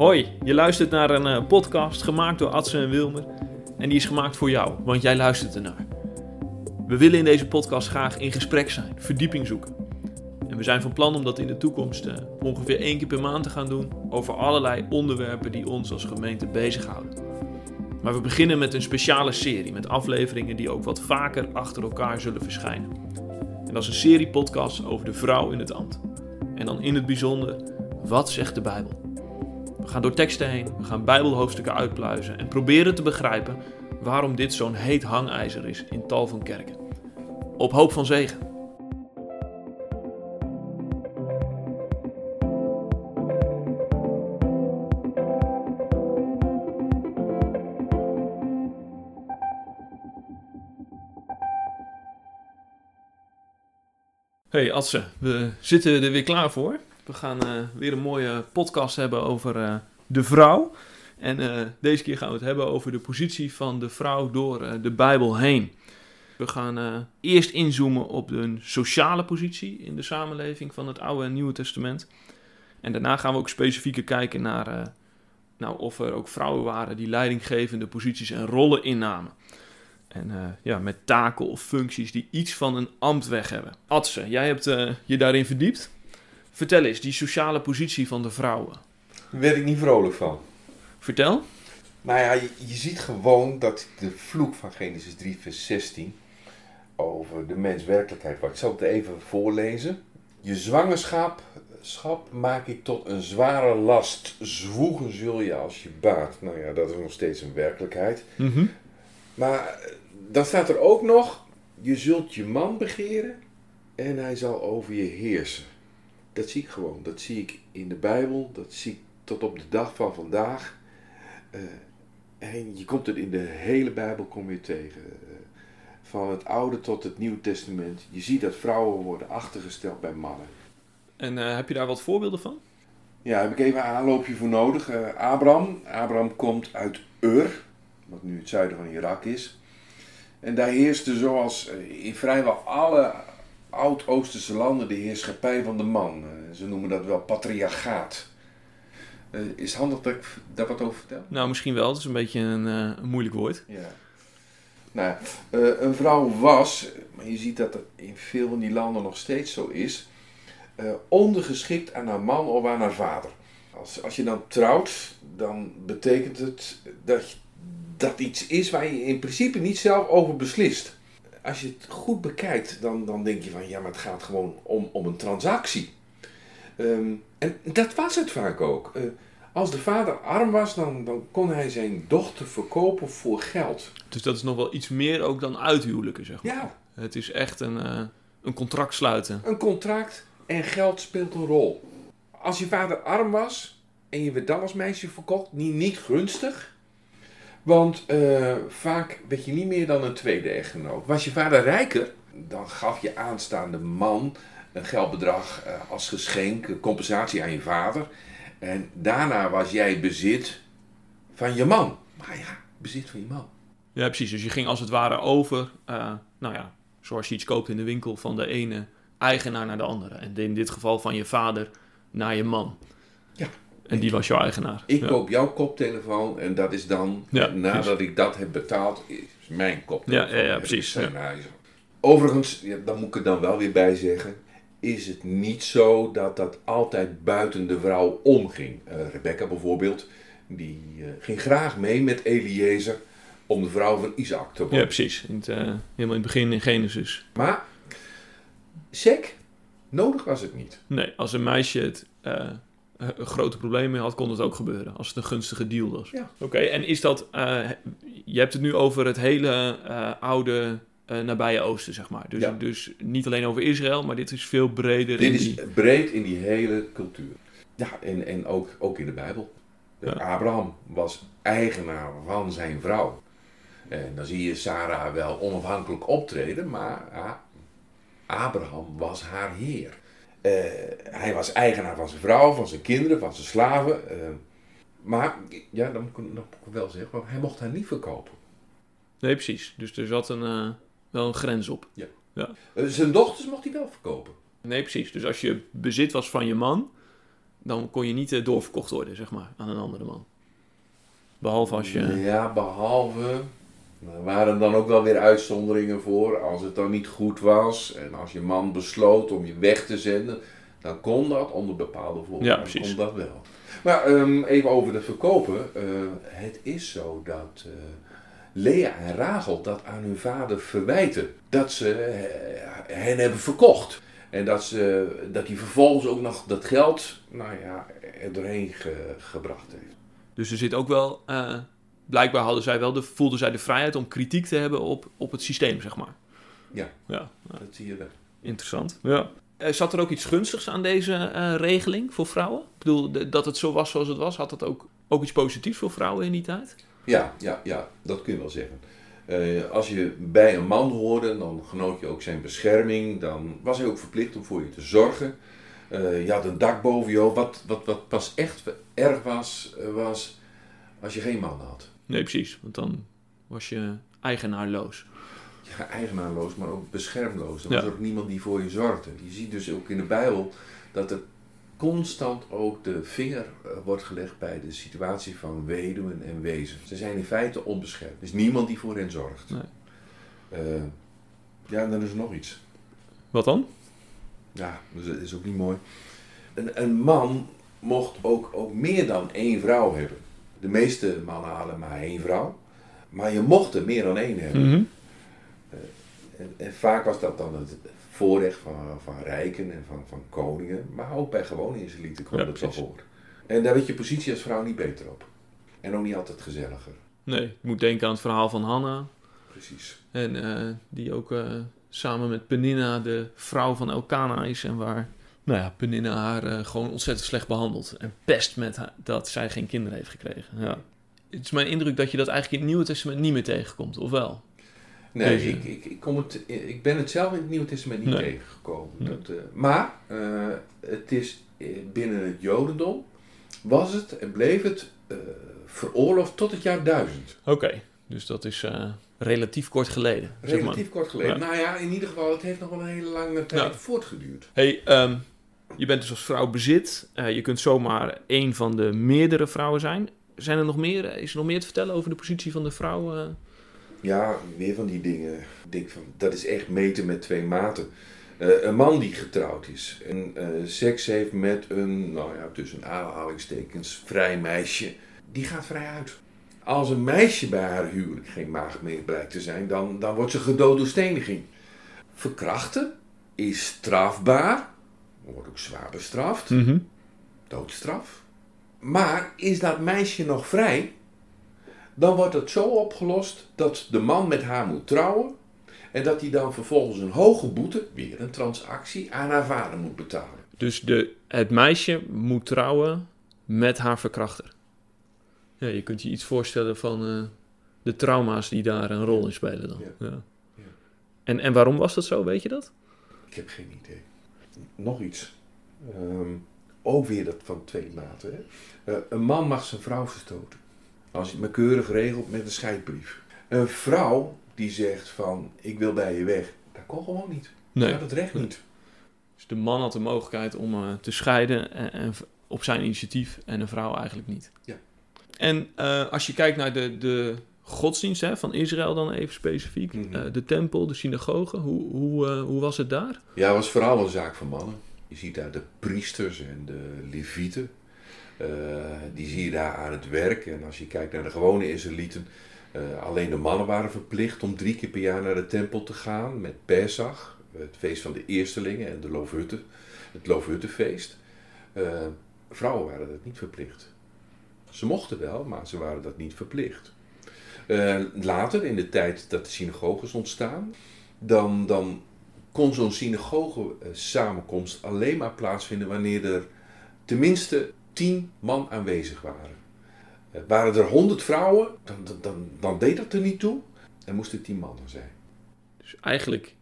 Hoi, je luistert naar een eh, podcast gemaakt door Adse en Wilmer. En die is gemaakt voor jou, want jij luistert ernaar. We willen in deze podcast graag in gesprek zijn, verdieping zoeken. En we zijn van plan om dat in de toekomst eh, ongeveer één keer per maand te gaan doen over allerlei onderwerpen die ons als gemeente bezighouden. Maar we beginnen met een speciale serie met afleveringen die ook wat vaker achter elkaar zullen verschijnen. En dat is een serie podcasts over de vrouw in het ambt. En dan in het bijzonder, wat zegt de Bijbel? Gaan door teksten heen, we gaan Bijbelhoofdstukken uitpluizen en proberen te begrijpen waarom dit zo'n heet hangijzer is in tal van kerken. Op hoop van zegen. Hey Atse, we zitten er weer klaar voor. We gaan eh, weer een mooie podcast hebben over uh, de vrouw. En uh, deze keer gaan we het hebben over de positie van de vrouw door de Bijbel heen. We gaan eerst inzoomen op een sociale positie in de samenleving van het Oude en Nieuwe Testament. En daarna gaan we ook specifieker kijken naar nou, of er ook vrouwen waren die leidinggevende posities en rollen innamen. En ja, met taken of functies die iets van een ambt weg hebben. Atse, jij hebt je daarin verdiept. Vertel eens, die sociale positie van de vrouwen. Daar werd ik niet vrolijk van. Vertel. Nou ja, je, je, ziet gewoon dat de vloek van Genesis 3, vers 16 over de mens werkelijkheid wordt. Ik zal het even voorlezen. Je zwangerschap schap maak ik tot een zware last. Zwoegen zul je als je baat. Nou ja, dat is nog steeds een werkelijkheid. Mm -hmm. Maar dan staat er ook nog: je zult je man begeren en hij zal over je heersen. Dat zie ik gewoon. Dat zie ik in de Bijbel. Dat zie ik tot op de dag van vandaag. Uh, en je komt het in de hele Bijbel kom je tegen. Uh, van het Oude tot het Nieuwe Testament. Je ziet dat vrouwen worden achtergesteld bij mannen. En uh, heb je daar wat voorbeelden van? Ja, heb ik even een aanloopje voor nodig. Abraham. Abraham komt uit Ur, wat nu het zuiden van Irak is. En daar heerste zoals in vrijwel alle oud-Oosterse landen de heerschappij van de man. ze noemen dat wel patriarchaat. Uh, is het handig dat ik daar wat over vertel? Nou, misschien wel. Het is een beetje een, uh, een moeilijk woord. Ja. Nou, uh, een vrouw was, maar je ziet dat dat in veel van die landen nog steeds zo is, ondergeschikt aan haar man of aan haar vader. Als, als je dan trouwt, dan betekent het dat dat iets is waar je in principe niet zelf over beslist als je het goed bekijkt, dan, dan denk je van ja, maar het gaat gewoon om, om een transactie. Um, en dat was het vaak ook. Uh, als de vader arm was, dan, dan kon hij zijn dochter verkopen voor geld. Dus dat is nog wel iets meer ook dan uithuwelijken, zeg maar. Ja. Het is echt een, uh, een contract sluiten. Een contract en geld speelt een rol. Als je vader arm was en je werd dan als meisje verkocht, niet, niet gunstig, want uh, vaak werd je niet meer dan een tweede echtgenoot. Was je vader rijker, dan gaf je aanstaande man een geldbedrag uh, als geschenk, compensatie aan je vader. En daarna was jij bezit van je man. Maar ja, bezit van je man. Ja, precies. Dus je ging als het ware over, uh, nou ja, zoals je iets koopt in de winkel, van de ene eigenaar naar de andere. En in dit geval van je vader naar je man. Ja. En die was jouw eigenaar. Ik ja. koop jouw koptelefoon en dat is dan, ja, nadat precies. ik dat heb betaald, is mijn koptelefoon. Ja, ja, ja precies. Overigens, dan moet ik er dan wel weer bij zeggen, is het niet zo dat dat altijd buiten de vrouw omging. Uh, Rebecca bijvoorbeeld, die uh, ging graag mee met Eliezer om de vrouw van Isaac te worden. Ja, precies. In het, uh, helemaal in het begin in Genesis. Maar, sec, nodig was het niet. Nee, als een meisje het een grote probleem mee had, kon het ook gebeuren. Als het een gunstige deal was. Ja. Oké, okay, en is dat... Je hebt het nu over het hele oude uh, nabije oosten, zeg maar. Dus, ja. dus niet alleen over Israël, maar dit is veel breder. Dit in is die... breed in die hele cultuur. Ja, en, en ook, ook in de Bijbel. Ja. Abraham was eigenaar van zijn vrouw. En dan zie je Sarah wel onafhankelijk optreden, maar ja, Abraham was haar heer. Uh, hij was eigenaar van zijn vrouw, van zijn kinderen, van zijn slaven. Uh, maar, ja, dan moet, ik, dan moet ik wel zeggen, hij mocht haar niet verkopen. Nee, precies. Dus er zat een, uh, wel een grens op. Ja. ja. zijn dochters mocht hij wel verkopen. Nee, precies. Dus als je bezit was van je man, dan kon je niet eh, doorverkocht worden, zeg maar, aan een andere man. Behalve als je... Ja, behalve. Er waren dan ook wel weer uitzonderingen voor. Als het dan niet goed was en als je man besloot om je weg te zenden, dan kon dat onder bepaalde voorwaarden. Ja, precies. Kon dat wel. Maar ehm, even over het verkopen. Eh, het is zo dat eh, Lea en Rachel dat aan hun vader verwijten. Dat ze eh, hen hebben verkocht. En dat, ze, dat hij vervolgens ook nog dat geld nou ja, er doorheen ge- gebracht heeft. Dus er zit ook wel... eh, blijkbaar hadden zij wel de, voelden zij de vrijheid om kritiek te hebben op, op het systeem, zeg maar. Ja. Ja, Dat zie je daar. interessant. Ja. Eh, zat er ook iets gunstigs aan deze regeling voor vrouwen? Ik bedoel, de- dat het zo was zoals het was, had dat ook, ook iets positiefs voor vrouwen in die tijd? Ja, ja, ja, dat kun je wel zeggen. Eh, als je bij een man hoorde, dan genoot je ook zijn bescherming. Dan was hij ook verplicht om voor je te zorgen. Eh, je had een dak boven je hoofd. Wat, wat, wat pas echt erg was, eh, was als je geen man had. Nee, precies. Want dan was je eigenaarloos. Ja, eigenaarloos, maar ook beschermloos. Er Ja. was ook niemand die voor je zorgde. Je ziet dus ook in de Bijbel dat er constant ook de vinger eh, wordt gelegd bij de situatie van weduwen en wezen. Ze zijn in feite onbeschermd. Er is niemand die voor hen zorgt. Nee. Eh, ja, en dan is er nog iets. Wat dan? Ja, dus dat is ook niet mooi. Een, een man mocht ook, ook meer dan één vrouw hebben. De meeste mannen hadden maar één vrouw. Maar je mocht er meer dan één hebben. Mhm. En, en vaak was dat dan het voorrecht van, van rijken en van, van koningen. Maar ook bij gewone Israëlieten kwam Ja, dat wel voor. En daar werd je positie als vrouw niet beter op. En ook niet altijd gezelliger. Nee, ik moet denken aan het verhaal van Hanna. Precies. En eh, die ook eh, samen met Peninna de vrouw van Elkana is. En waar nou ja, Peninna haar eh, gewoon ontzettend slecht behandelt. En pest met haar, dat zij geen kinderen heeft gekregen. Ja. Het is mijn indruk dat je dat eigenlijk in het Nieuwe Testament niet meer tegenkomt, of wel? Nee, Deze- ik, ik, ik, kom het, ik ben het zelf in het Nieuwe Testament niet Nee. tegengekomen. Nee. Dat, eh, maar eh, het is eh, binnen het Jodendom was het en bleef het eh, veroorloofd tot het jaar 1000. Oké, dus dat is relatief kort geleden. zeg maar. Relatief kort geleden. Ja. Nou ja, in ieder geval, het heeft nog wel een hele lange tijd Ja. voortgeduurd. Hey, ehm, je bent dus als vrouw bezit. Je kunt zomaar één van de meerdere vrouwen zijn. Zijn er nog meer? Is er nog meer te vertellen over de positie van de vrouw? Ja, meer van die dingen. Ik denk van, dat is echt meten met twee maten. Eh, een man die getrouwd is en eh, seks heeft met een, nou ja, tussen aanhalingstekens, vrij meisje, die gaat vrij uit. Als een meisje bij haar huwelijk geen maagd meer blijkt te zijn, dan, dan wordt ze gedood door steniging. Verkrachten is strafbaar, wordt ook zwaar bestraft, doodstraf. Maar is dat meisje nog vrij, dan wordt het zo opgelost dat de man met haar moet trouwen en dat hij dan vervolgens een hoge boete, weer een transactie, aan haar vader moet betalen. Dus de, het meisje moet trouwen met haar verkrachter. Ja, je kunt je iets voorstellen van eh, de trauma's die daar een rol in spelen dan. Ja. Ja. Ja. En, en waarom was dat zo, weet je dat? Ik heb geen idee. Nog iets. Ehm, ook weer dat van twee maten. Eh, een man mag zijn vrouw verstoten. Als je het maar keurig regelt met een scheidbrief. Een vrouw die zegt van ik wil bij je weg. Dat kon gewoon niet. Nee. Dat recht niet. Dus de man had de mogelijkheid om eh, te scheiden en, op zijn initiatief en een vrouw eigenlijk niet. Ja. En eh, als je kijkt naar de, de godsdienst hè, van Israël dan even specifiek, Mhm. eh, de tempel, de synagoge, hoe, hoe, hoe was het daar? Ja, het was vooral een zaak van mannen. Je ziet daar de priesters en de levieten. Eh, die zie je daar aan het werk. En als je kijkt naar de gewone Israëlieten. eh, alleen de mannen waren verplicht om drie keer per jaar naar de tempel te gaan. Met Pesach, het feest van de eerstelingen en de Loofhutten, het Loofhuttenfeest. Eh, vrouwen waren dat niet verplicht. Ze mochten wel, maar ze waren dat niet verplicht. Later, in de tijd dat de synagoges ontstaan, dan, dan kon zo'n synagoge-samenkomst alleen maar plaatsvinden wanneer er tenminste tien man aanwezig waren. Eh, waren er honderd vrouwen, dan, dan, dan, deed dat er niet toe. Er moesten tien mannen zijn. Dus eigenlijk,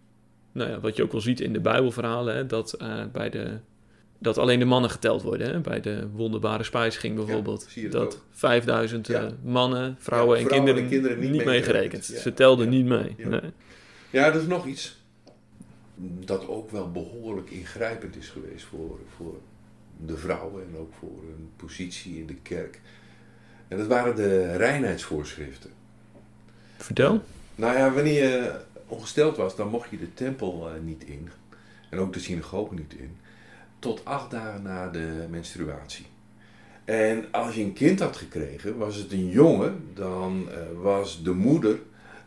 nou ja, wat je ook wel ziet in de Bijbelverhalen, hè, dat, eh, bij de, dat alleen de mannen geteld worden. Hè? Bij de wonderbare spijsging bijvoorbeeld. dat ook. 5000 Ja. eh, mannen, vrouwen, Ja, en, kinderen en kinderen niet, niet meegerekend. Ze telden niet mee. Ja. Nee. Ja, er is nog iets dat ook wel behoorlijk ingrijpend is geweest voor, voor de vrouwen en ook voor hun positie in de kerk. En dat waren de reinheidsvoorschriften. Vertel. Nou ja, wanneer je ongesteld was, dan mocht je de tempel eh, niet in. En ook de synagoge niet in. Tot acht dagen na de menstruatie. En als je een kind had gekregen, was het een jongen, dan eh, was de moeder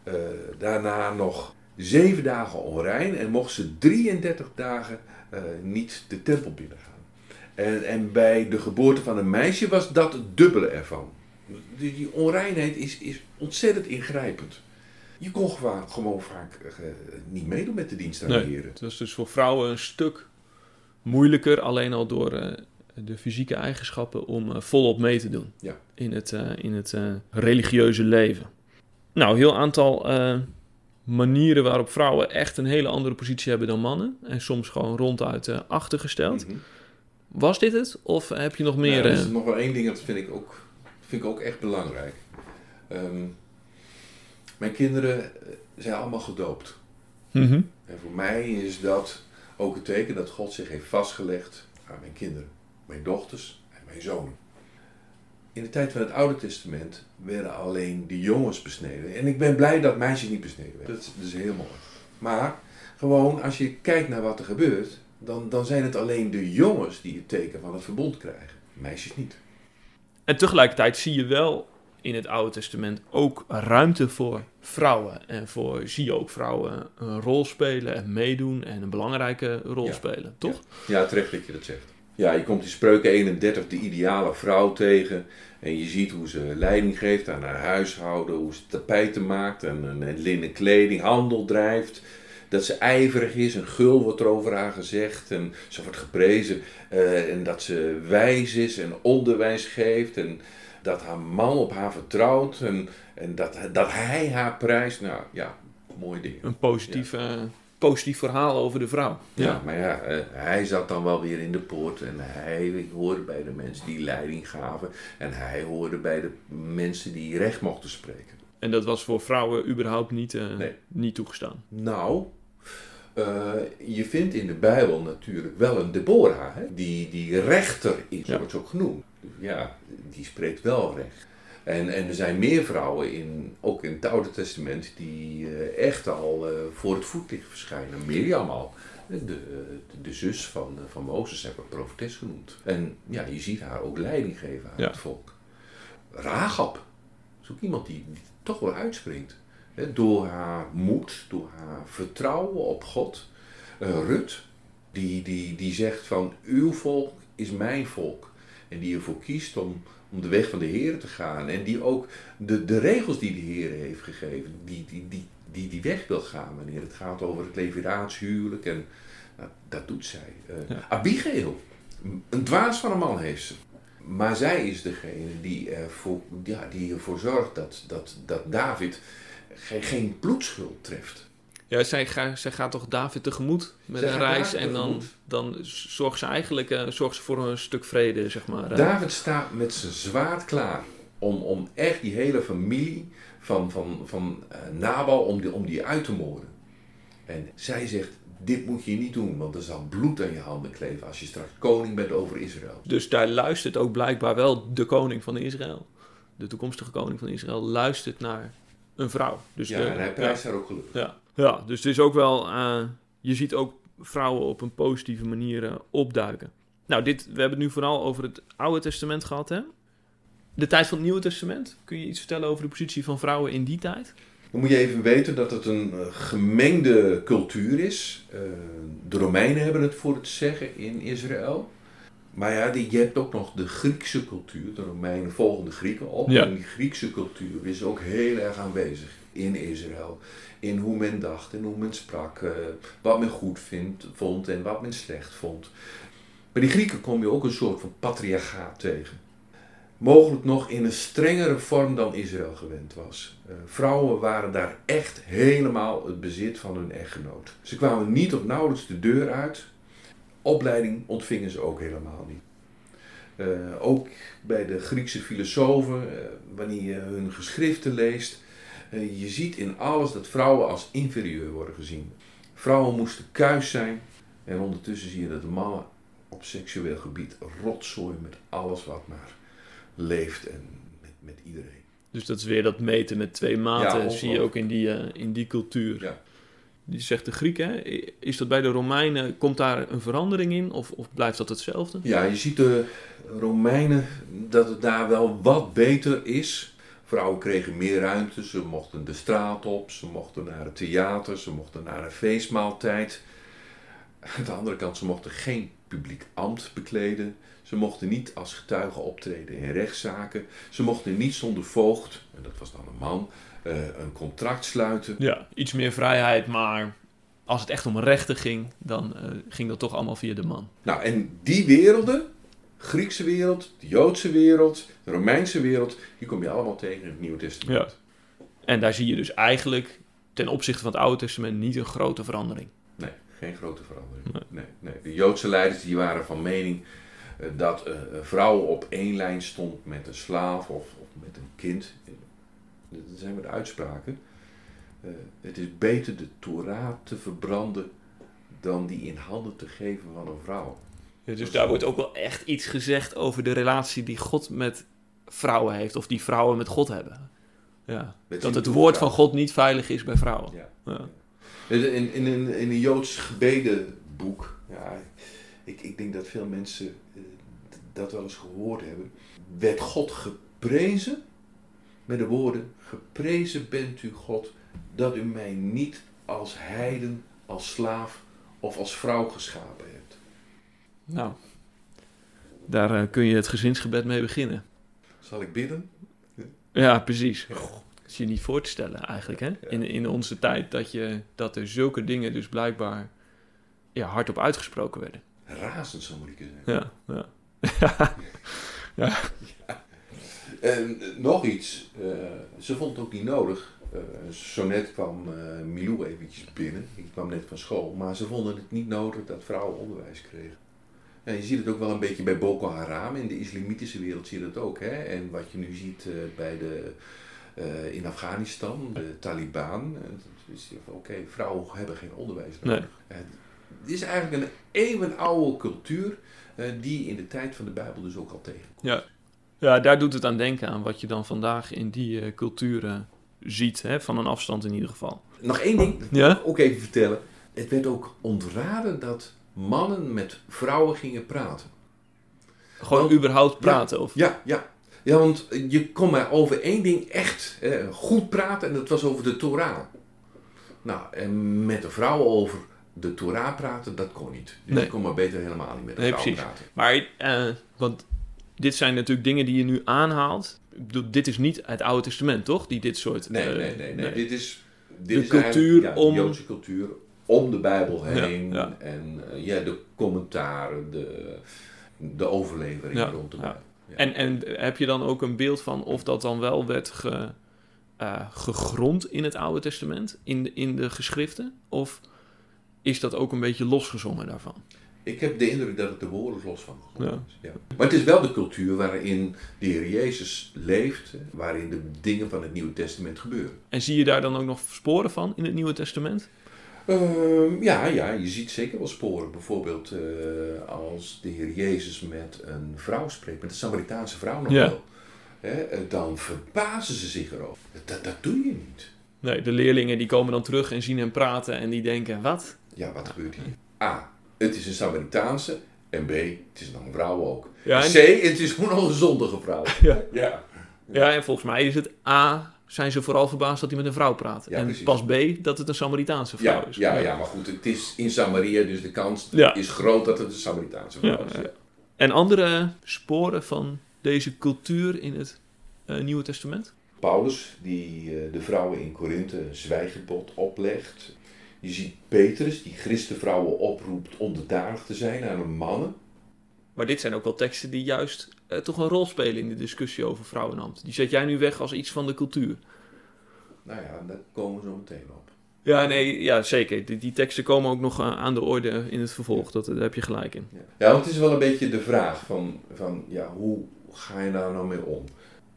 eh, daarna nog zeven dagen onrein en mocht ze 33 dagen niet de tempel binnengaan. En, en bij de geboorte van een meisje was dat het dubbele ervan. Die, die onreinheid is, is ontzettend ingrijpend. Je kon gewoon, gewoon vaak uh, niet meedoen met de dienst aan de heren. Het was dus voor vrouwen een stuk moeilijker, alleen al door uh, de fysieke eigenschappen, om uh, volop mee te doen ja. in het, in het religieuze leven. Nou, een heel aantal manieren waarop vrouwen echt een hele andere positie hebben dan mannen. En soms gewoon ronduit achtergesteld. Mhm. Was dit het? Of heb je nog meer... Nou, er is nog wel één ding, dat vind ik ook, vind ik ook echt belangrijk. Ehm, mijn kinderen eh, zijn allemaal gedoopt. Mhm. En voor mij is dat ook het teken dat God zich heeft vastgelegd aan mijn kinderen, mijn dochters en mijn zonen. In de tijd van het Oude Testament werden alleen de jongens besneden. En ik ben blij dat meisjes niet besneden werden. Dat is, dat is heel mooi. Maar gewoon als je kijkt naar wat er gebeurt, dan, dan zijn het alleen de jongens die het teken van het verbond krijgen. Meisjes niet. En tegelijkertijd zie je wel in het Oude Testament ook ruimte voor vrouwen. En voor, zie je ook vrouwen een rol spelen en meedoen en een belangrijke rol Ja. spelen, toch? Ja. ja, terecht dat je dat zegt. Ja, je komt in Spreuken 31 de ideale vrouw tegen. En je ziet hoe ze leiding geeft aan haar huishouden, hoe ze tapijten maakt en, en linnen kleding, handel drijft. Dat ze ijverig is, een gul wordt er over haar gezegd en ze wordt geprezen. eh, en dat ze wijs is en onderwijs geeft en dat haar man op haar vertrouwt en, en dat, dat hij haar prijst. Nou ja, mooie dingen. Een positief, positief verhaal over de vrouw. Ja, maar ja, eh, hij zat dan wel weer in de poort en hij hoorde bij de mensen die leiding gaven en hij hoorde bij de mensen die recht mochten spreken. En dat was voor vrouwen überhaupt niet, eh, Nee. niet toegestaan. Nou, eh, je vindt in de Bijbel natuurlijk wel een Deborah, hè? Die, die rechter is, Ja. wordt ze ook genoemd. Ja, die spreekt wel recht. En, en er zijn meer vrouwen, in, ook in het Oude Testament, die eh, echt al eh, voor het voetlicht verschijnen. Mirjam al, de, de, de zus van, van Mozes, hebben we profetes genoemd. En ja, je ziet haar ook leiding geven aan Ja. het volk. Rahab is ook iemand die, die toch wel uitspringt. Door haar moed, door haar vertrouwen op God. Eh, Rut, die, die, die zegt van uw volk is mijn volk. En die ervoor kiest om, om de weg van de Heer te gaan. En die ook de, de regels die de Heer heeft gegeven, die, die, die, die, die weg wil gaan wanneer het gaat over het leviraatshuwelijk. En nou, dat doet zij. Ja. Abigail, een dwaas van een man heeft ze. Maar zij is degene die ervoor, ja, die ervoor zorgt dat, dat, dat David geen, bloedschuld treft. Ja, zij, ga- zij gaat toch David tegemoet met Zij een reis. En dan, dan zorgt ze eigenlijk eh, zorgt ze voor een stuk vrede, zeg maar. David staat met zijn zwaard klaar om, om echt die hele familie van, van, van eh, Nabal om die, om die uit te moorden. En zij zegt, dit moet je niet doen, want er zal bloed aan je handen kleven als je straks koning bent over Israël. Dus daar luistert ook blijkbaar wel de koning van Israël. De toekomstige koning van Israël luistert naar een vrouw. Dus Ja, de- en hij prijst haar ook gelukkig. Ja, ja dus het is ook wel. eh, je ziet ook vrouwen op een positieve manier eh, opduiken. Nou, dit, we hebben het nu vooral over het Oude Testament gehad, hè? De tijd van het Nieuwe Testament. Kun je iets vertellen over de positie van vrouwen in die tijd? Dan moet je even weten dat het een eh, gemengde cultuur is. De Romeinen hebben het voor het zeggen in Israël. Maar ja, die, je hebt ook nog de Griekse cultuur. De Romeinen volgen de Grieken op. Ja. En die Griekse cultuur is ook heel erg aanwezig in Israël. In hoe men dacht en hoe men sprak. eh, wat men goed vindt, vond en wat men slecht vond. Bij die Grieken kom je ook een soort van patriarchaat tegen. Mogelijk nog in een strengere vorm dan Israël gewend was. Eh, vrouwen waren daar echt helemaal het bezit van hun echtgenoot. Ze kwamen niet of nauwelijks de deur uit. Opleiding ontvingen ze ook helemaal niet. Eh, ook bij de Griekse filosofen, eh, wanneer je hun geschriften leest, eh, je ziet in alles dat vrouwen als inferieur worden gezien. Vrouwen moesten kuis zijn en ondertussen zie je dat de mannen op seksueel gebied rotzooi met alles wat maar leeft en met, met iedereen. Dus dat is weer dat meten met twee maten, Ja, zie je ook in die, in die cultuur. Ja. Die zegt de Griek, hè? Is dat bij de Romeinen, komt daar een verandering in of, of blijft dat hetzelfde? Ja, je ziet de Romeinen dat het daar wel wat beter is. Vrouwen kregen meer ruimte, ze mochten de straat op, ze mochten naar het theater, ze mochten naar een feestmaaltijd. Aan de andere kant, ze mochten geen publiek ambt bekleden. Ze mochten niet als getuige optreden in rechtszaken. Ze mochten niet zonder voogd, en dat was dan een man, eh, een contract sluiten. Ja, iets meer vrijheid, maar als het echt om rechten ging, dan eh, ging dat toch allemaal via de man. Nou, en die werelden, Griekse wereld, de Joodse wereld, de Romeinse wereld, die kom je allemaal tegen in het Nieuwe Testament. En daar zie je dus eigenlijk ten opzichte van het Oude Testament niet een grote verandering. Nee, geen grote verandering. Nee. Nee, nee. De Joodse leiders die waren van mening eh, dat eh, een vrouw op één lijn stond met een slaaf of, of met een kind. Dat zijn we de uitspraken. Eh, het is beter de Torah te verbranden dan die in handen te geven van een vrouw. dus daar wordt ook wel echt iets gezegd over de relatie die God met vrouwen heeft, of die vrouwen met God hebben. Ja. Met Dat het woord van. God niet veilig is bij vrouwen. Ja. Ja. In, in, in, een, in een Joods gebedenboek, ja, ik, ik denk dat veel mensen eh, dat wel eens gehoord hebben, werd God geprezen met de woorden, geprezen bent u God dat u mij niet als heiden, als slaaf of als vrouw geschapen hebt. Nou, daar eh, kun je het gezinsgebed mee beginnen. Zal ik bidden? Ja, precies. Ja. Goh, Dat is je niet voor te stellen eigenlijk, hè? In, in onze tijd dat, je, dat er zulke dingen dus blijkbaar ja, hardop uitgesproken werden. Razend, moet ik zeggen. Ja, ja. En eh, nog iets, eh, ze vond het ook niet nodig. Eh, zo net kwam Milou eventjes binnen, ik kwam net van school, maar ze vonden het niet nodig dat vrouwen onderwijs kregen. Ja, je ziet het ook wel een beetje bij Boko Haram, in de islamitische wereld zie je dat ook. Hè? En wat je nu ziet eh, bij de, eh, in Afghanistan, de Taliban, oké, vrouwen hebben geen onderwijs nodig. Het is eigenlijk een eeuwenoude cultuur die in de tijd van de Bijbel dus ook al tegen. Ja. Ja, daar doet het aan denken aan wat je dan vandaag in die eh, culturen ziet, hè? van een afstand in ieder geval. Nog één ding, dat Ja? ik ook even vertellen. Het werd ook ontraden dat mannen met vrouwen gingen praten. Gewoon Want- überhaupt praten. Of, Ja, ja. Ja, want je kon maar over één ding echt eh, goed praten en dat was over de Torah. Nou, en met de vrouwen over de Torah praten, dat kon niet. Dus Nee. je kon maar beter helemaal niet met de Nee, vrouwen precies. praten. Maar, eh, want dit zijn natuurlijk dingen die je nu aanhaalt. Dit is niet het Oude Testament, toch? Die dit soort... Nee, eh, nee, nee, nee. Dit is, dit De is cultuur ja, om- De Joodse cultuur om de Bijbel heen. ja. En eh, ja, de commentaren, de, de overlevering Ja, rond de. Bijbel. En, en heb je dan ook een beeld van of dat dan wel werd ge, eh, gegrond in het Oude Testament, in de, in de geschriften? Of is dat ook een beetje losgezongen daarvan? Ik heb de indruk dat het de woorden los van Ja. is. Ja. Maar het is wel de cultuur waarin de Heer Jezus leeft, waarin de dingen van het Nieuwe Testament gebeuren. En zie je daar dan ook nog sporen van in het Nieuwe Testament? Ehm, ja, ja, je ziet zeker wel sporen. Bijvoorbeeld eh, als de Heer Jezus met een vrouw spreekt, met een Samaritaanse vrouw nog Ja. wel. Hè, eh, dan verbazen ze zich erover. Dat, dat doe je niet. Nee, de leerlingen die komen dan terug en zien hem praten en die denken, wat? Ja, wat gebeurt hier? A, het is een Samaritaanse. En B, het is nog een vrouw ook. Ja, En en- C, het is gewoon nog een zondige vrouw. Ja. ja. Ja, en volgens mij is het A, zijn ze vooral verbaasd dat hij met een vrouw praat. Ja, en precies. pas B, dat het een Samaritaanse vrouw Ja, is. ja, ja, maar goed, het is in Samaria, dus de kans is groot dat het een Samaritaanse vrouw is. ja. En andere sporen van deze cultuur in het eh, Nieuwe Testament? Paulus, die eh, de vrouwen in Korinthe een zwijgebod oplegt. Je ziet Petrus, die christenvrouwen oproept onderdanig te zijn aan hun mannen. Maar dit zijn ook wel teksten die juist eh, toch een rol spelen in de discussie over vrouwenambt. Die zet jij nu weg als iets van de cultuur. Nou ja, daar komen we zo meteen op. Ja, nee, ja, zeker. Die, die teksten komen ook nog eh, aan de orde in het vervolg. Dat, daar heb je gelijk in. Ja, ja want het is wel een beetje de vraag van, van ja, hoe ga je daar nou mee om?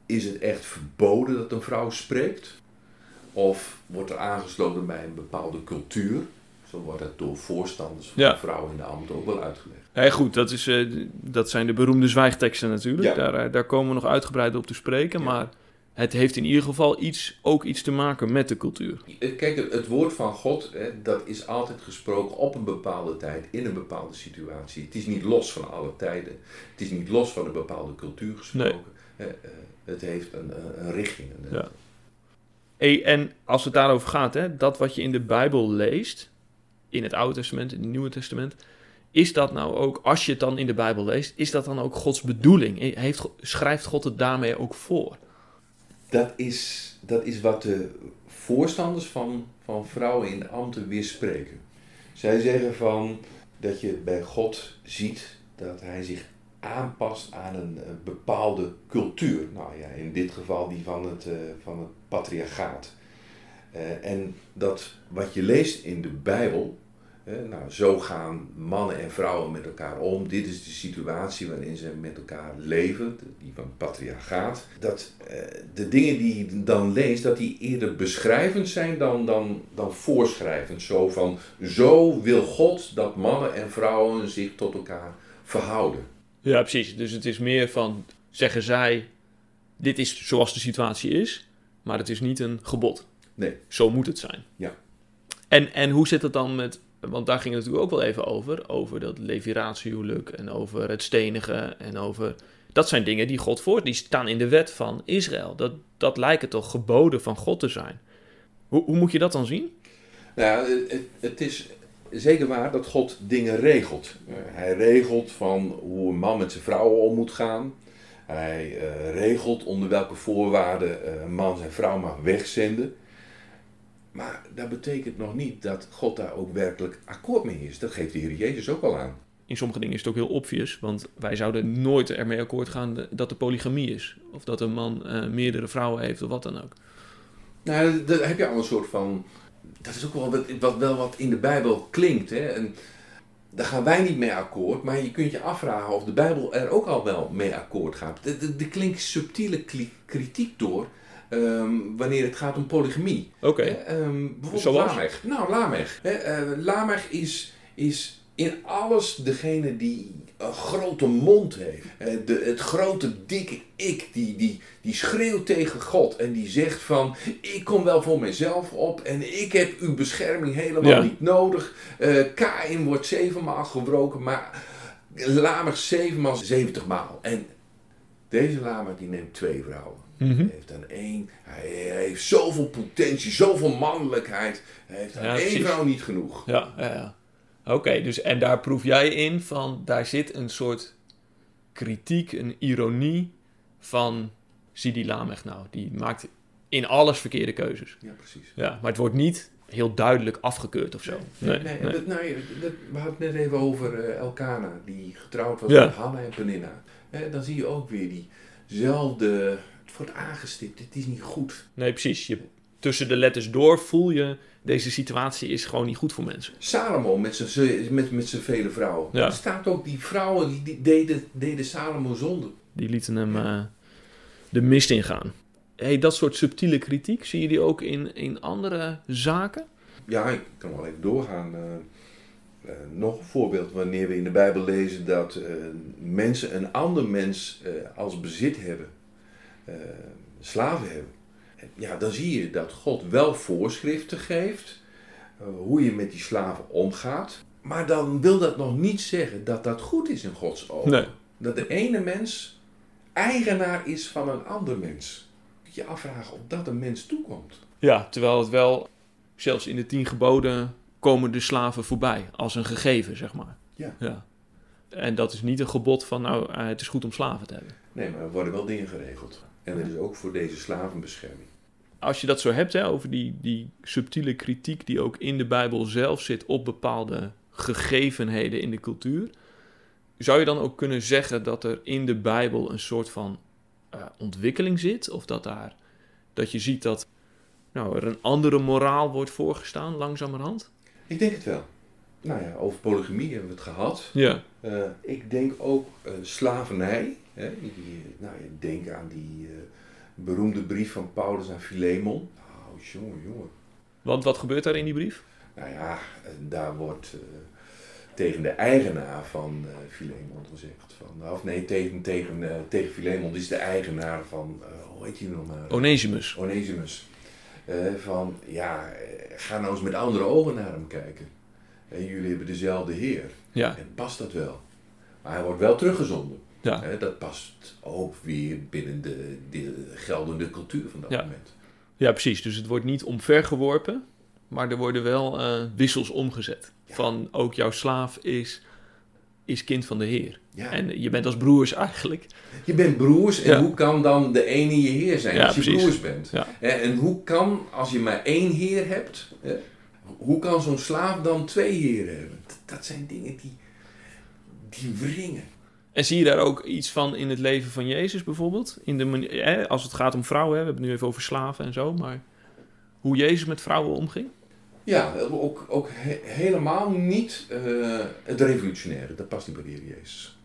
Is het echt verboden dat een vrouw spreekt? Of wordt er aangesloten bij een bepaalde cultuur? Zo wordt het door voorstanders van Ja. vrouwen in de ambt ook wel uitgelegd. Ja, goed, dat, is, eh, dat zijn de beroemde zwijgteksten natuurlijk. Ja. Daar, eh, daar komen we nog uitgebreid op te spreken. Ja. Maar het heeft in ieder geval iets, ook iets te maken met de cultuur. Kijk, het- woord van God, hè, dat is altijd gesproken op een bepaalde tijd, in een bepaalde situatie. Het is niet los van alle tijden. Het is niet los van een bepaalde cultuur gesproken. Eh, Het heeft een, een- een richting. Een- Ja. En als het daarover gaat, hè, dat wat je in de Bijbel leest, in het Oude Testament, in het Nieuwe Testament, is dat nou ook, als je het dan in de Bijbel leest, is dat dan ook Gods bedoeling? Heeft, schrijft God het daarmee ook voor? Dat, is, dat is wat de voorstanders van, van vrouwen in de ambten weerspreken. Zij zeggen van dat je bij God ziet dat hij zich aanpast aan een, eh, bepaalde cultuur. Nou ja, in dit geval die van het, eh, van het patriarchaat. Eh, en dat wat je leest in de Bijbel, eh, nou, zo gaan mannen en vrouwen met elkaar om. Dit is de situatie waarin ze met elkaar leven, die van patriarchaat. Dat eh, de dingen die je dan leest, dat die eerder beschrijvend zijn dan, dan, dan voorschrijvend. Zo van, zo wil God dat mannen en vrouwen zich tot elkaar verhouden. Ja, precies. Dus het is meer van, zeggen zij, dit is zoals de situatie is, maar het is niet een gebod. Nee. Zo moet het zijn. Ja. En, en hoe zit het dan met, want daar ging het natuurlijk ook wel even over, over dat leviratiehuwelijk en over het stenigen en over... Dat zijn dingen die God voor, die staan in de wet van Israël. Dat, dat lijken toch geboden van God te zijn. Hoe, hoe moet je dat dan zien? Nou het, het is zeker waar dat God dingen regelt. Eh, hij regelt van hoe een man met zijn vrouwen om moet gaan. Hij eh, regelt onder welke voorwaarden een man zijn vrouw mag wegzenden. Maar dat betekent nog niet dat God daar ook werkelijk akkoord mee is. Dat geeft de Heer Jezus ook al aan. In sommige dingen is het ook heel obvious, want wij zouden nooit ermee akkoord gaan dat er polygamie is. Of dat een man eh, meerdere vrouwen heeft of wat dan ook. Nou, daar heb je al een soort van. Dat is ook wel wat, wat, wel wat in de Bijbel klinkt. Hè? En daar gaan wij niet mee akkoord, maar je kunt je afvragen of de Bijbel er ook al wel mee akkoord gaat. Er- klinkt subtiele kritiek door ehm, wanneer het gaat om polygamie. Oké. Hè, ehm, bijvoorbeeld Zoals? Lamech. Nou, Lamech. Hè, eh, Lamech is, is in alles degene die een grote mond heeft. Eh, de, het grote dikke ik, die, die, die schreeuwt tegen God en die zegt van... Ik kom wel voor mezelf op en ik heb uw bescherming helemaal Ja. niet nodig. Eh Kain wordt zevenmaal gebroken, maar Lamech zevenmaal zeventigmaal. En deze Lamech die neemt twee vrouwen. Mhm. Hij heeft aan één, hij, hij heeft zoveel potentie, zoveel mannelijkheid. Hij heeft aan Ja, één precies. vrouw niet genoeg. Ja, ja, ja. Oké, dus en daar proef jij in van, daar zit een soort kritiek, een ironie van, zie die Lamech nou, die maakt in alles verkeerde keuzes. Ja, precies. Ja, maar het wordt niet heel duidelijk afgekeurd of zo. Nee, nee, Dat, nou, dat, we hadden het net even over eh, Elkana, die getrouwd was Ja. met Hanna en Penina. Hè, dan zie je ook weer diezelfde, het wordt aangestipt, het is niet goed. Nee, precies. Je, tussen de letters door voel je, deze situatie is gewoon niet goed voor mensen. Salomo met zijn, met, met zijn vele vrouwen. Ja. Er staat ook die vrouwen die, die deden, deden Salomo zonde. Die lieten hem eh, de mist ingaan. Hey, dat soort subtiele kritiek, zie je die ook in, in andere zaken? Ja, ik kan wel even doorgaan. eh, eh, nog een voorbeeld wanneer we in de Bijbel lezen dat mensen een ander mens als bezit hebben, slaven hebben. Ja, dan zie je dat God wel voorschriften geeft eh, hoe je met die slaven omgaat. Maar dan wil dat nog niet zeggen dat dat goed is in Gods ogen. Nee. Dat de ene mens eigenaar is van een ander mens. Je afvragen of dat een mens toekomt. Ja, terwijl het wel, zelfs in de tien geboden komen de slaven voorbij als een gegeven, zeg maar. Ja. ja. En dat is niet een gebod van, nou, eh, het is goed om slaven te hebben. Nee, maar er worden wel dingen geregeld. En er is ook voor deze slavenbescherming. Als je dat zo hebt, hè, over die, die subtiele kritiek die ook in de Bijbel zelf zit op bepaalde gegevenheden in de cultuur, zou je dan ook kunnen zeggen dat er in de Bijbel een soort van eh, ontwikkeling zit? Of dat, daar, dat je ziet dat nou, er een andere moraal wordt voorgestaan, langzamerhand? Ik denk het wel. Nou ja, over polygamie hebben we het gehad. Ja. Eh, ik denk ook eh, slavernij. Hè? Die, nou, je denkt aan die beroemde brief van Paulus aan Philemon. Nou, jongen, jongen. Want wat gebeurt daar in die brief? Nou ja, daar wordt uh, tegen de eigenaar van uh, Filemon gezegd. Van, of nee, tegen, tegen, uh, tegen Filemon, die is de eigenaar van, hoe heet hij nog maar? Onesimus. Onesimus. van, ja, ga nou eens met andere ogen naar hem kijken. En jullie hebben dezelfde Heer. Ja. En past dat wel? Maar hij wordt wel teruggezonden. Ja. dat past ook weer binnen de, de geldende cultuur van dat Ja. moment. Ja, precies. Dus het wordt niet omvergeworpen, maar er worden wel eh, wissels omgezet. Ja. Van ook jouw slaaf is, is kind van de Heer. Ja. En je bent als broers eigenlijk. Je bent broers en Ja. hoe kan dan de ene je heer zijn als je precies. broers bent? En hoe kan, als je maar één heer hebt, hè, hoe kan zo'n slaaf dan twee heren hebben? Dat, dat zijn dingen die, die wringen. En zie je daar ook iets van in het leven van Jezus bijvoorbeeld? In de manier, als het gaat om vrouwen, hè, we hebben het nu even over slaven en zo, maar hoe Jezus met vrouwen omging? Ja, ook, ook he- helemaal niet eh, het revolutionaire, dat past niet bij de Jezus.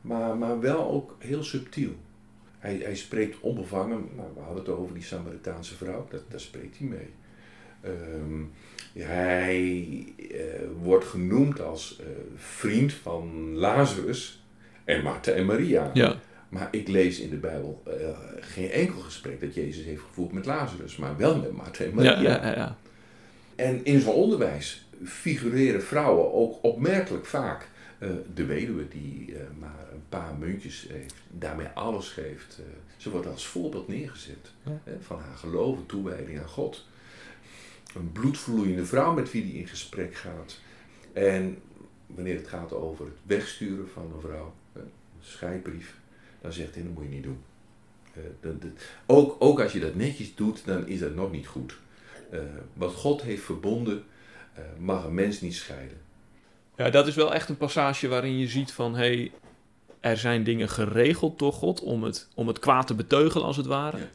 Maar, maar wel ook heel subtiel. Hij, hij spreekt onbevangen, nou, we hadden het over die Samaritaanse vrouw, daar spreekt hij mee. Ehm, hij eh, wordt genoemd als eh, vriend van Lazarus en Martha en Maria. Ja, Maar ik lees in de Bijbel eh, geen enkel gesprek dat Jezus heeft gevoerd met Lazarus, maar wel met Martha en Maria. ja, ja. En in zijn onderwijs figureren vrouwen ook opmerkelijk vaak. eh, de weduwe die eh, maar een paar muntjes heeft, daarmee alles geeft. ze wordt als voorbeeld neergezet hè, van haar geloof en toewijding aan God. Een bloedvloeiende vrouw met wie die in gesprek gaat. En wanneer het gaat over het wegsturen van een vrouw, scheidbrief, dan zegt hij dat moet je niet doen. Eh, dat- dat- ook, ook als je dat netjes doet, dan is dat nog niet goed. Eh, wat God heeft verbonden, eh, mag een mens niet scheiden. Ja, dat is wel echt een passage waarin je ziet van... Hey, er zijn dingen geregeld door God om het, om het kwaad te beteugelen, als het ware. Ja.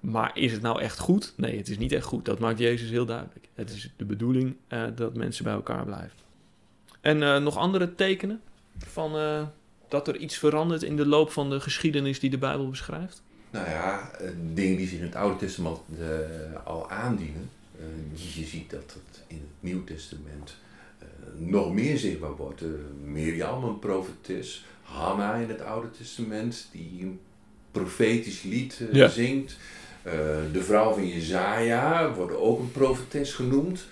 Maar is het nou echt goed? Nee, het is niet echt goed. Dat maakt Jezus heel duidelijk. Het is de bedoeling dat mensen bij elkaar blijven. En nog andere tekenen van dat er iets verandert in de loop van de geschiedenis die de Bijbel beschrijft? Nou ja, eh, dingen die zich in het Oude Testament eh, al aandienen. Eh, je ziet dat het in het Nieuw Testament nog meer zichtbaar wordt. Mirjam, een profetes. Hanna in het Oude Testament, die een profetisch lied Ja. zingt. De vrouw van Jezaja wordt ook een profetes genoemd.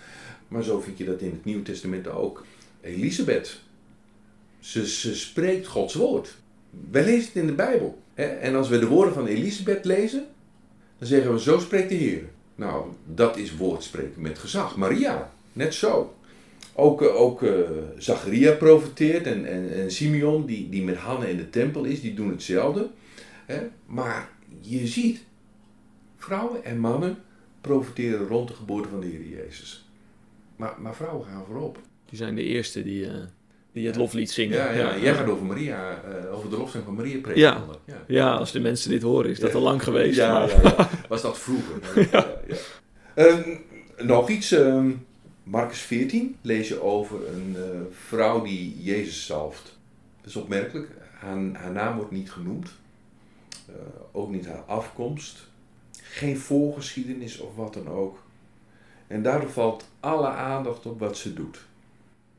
Maar zo vind je dat in het Nieuwe Testament ook. Elisabeth, ze, spreekt Gods woord. Wij lezen het in de Bijbel. Hè? En als we de woorden van Elisabeth lezen, dan zeggen we, zo spreekt de Heer. Nou, dat is woordspreken met gezag. Maria, net zo. Ook, eh, ook eh, Zacharia profeteert en, en, en Simeon, die, die met Hanna in de tempel is, die doen hetzelfde. Hè? Maar je ziet, vrouwen en mannen profiteren rond de geboorte van de Heer Jezus. Maar, maar vrouwen gaan voorop. Die zijn de eerste die, eh, die het loflied zingen. Ja, ja, jij gaat over Maria, eh, over de lofzang van Maria preken. Ja. ja. Ja, als de mensen dit horen, is dat al lang geweest. Ja, maar- ja, ja. was dat vroeger. Ehm, nog iets. ehm Marcus 14 lees je over een eh, vrouw die Jezus zalft. Dat is opmerkelijk. Haar, haar naam wordt niet genoemd. Eh, ook niet haar afkomst. Geen voorgeschiedenis of wat dan ook. En daardoor valt alle aandacht op wat ze doet.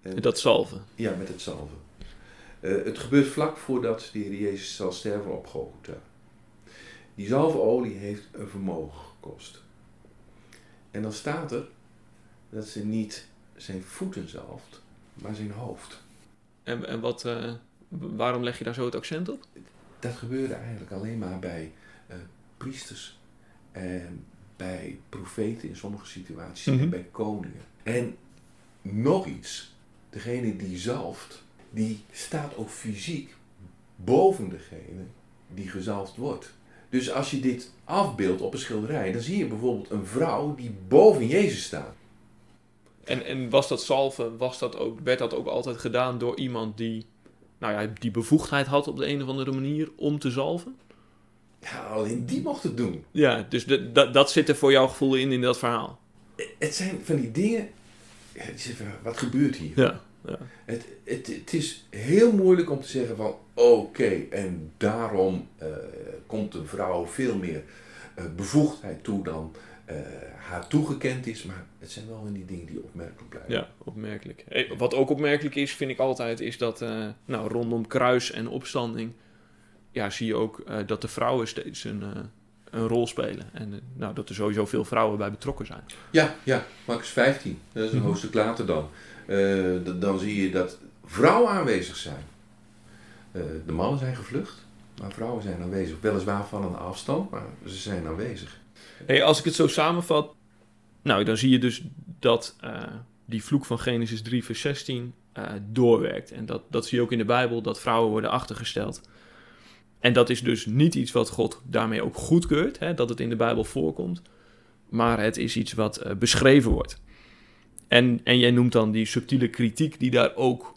En- Dat zalven. ja, met het zalven. Eh, het gebeurt vlak voordat de Heer Jezus zal sterven op Golgotha. Die zalfolie heeft een vermogen gekost. En dan staat er dat ze niet zijn voeten zalft, maar zijn hoofd. En, en wat, eh, waarom leg je daar zo het accent op? Dat gebeurde eigenlijk alleen maar bij eh, priesters en bij profeten in sommige situaties Mhm. en bij koningen. En nog iets, degene die zalft, die staat ook fysiek boven degene die gezalfd wordt. Dus als je dit afbeeldt op een schilderij, dan zie je bijvoorbeeld een vrouw die boven Jezus staat. En, en was dat zalven, was dat ook, werd dat ook altijd gedaan door iemand die, nou ja, die bevoegdheid had op de een of andere manier om te zalven? Ja, alleen die mocht het doen. Ja, dus de, dat, dat zit er voor jouw gevoel in, in dat verhaal. Het zijn van die dingen. Wat gebeurt hier? Ja, ja. Het, het, het is heel moeilijk om te zeggen van oké, en daarom eh, komt een vrouw veel meer eh, bevoegdheid toe dan eh, haar toegekend is, maar het zijn wel die dingen die opmerkelijk blijven. Ja, opmerkelijk. Eh, Wat ook opmerkelijk is, vind ik altijd, is dat nou, rondom kruis en opstanding, ja, zie je ook dat de vrouwen steeds een, een rol spelen. En eh, nou, dat er sowieso veel vrouwen bij betrokken zijn. Ja, ja, Marcus 15, dat is een Mhm. hoofdstuk later dan. Eh, dan zie je dat vrouwen aanwezig zijn. Eh, de mannen zijn gevlucht, maar vrouwen zijn aanwezig. Weliswaar van een afstand, maar ze zijn aanwezig. Hey, als ik het zo samenvat, nou, dan zie je dus dat die vloek van Genesis 3, vers 16 eh, doorwerkt. En dat, dat zie je ook in de Bijbel, dat vrouwen worden achtergesteld. En dat is dus niet iets wat God daarmee ook goedkeurt, hè, dat het in de Bijbel voorkomt. Maar het is iets wat eh, beschreven wordt. En, en jij noemt dan die subtiele kritiek die daar ook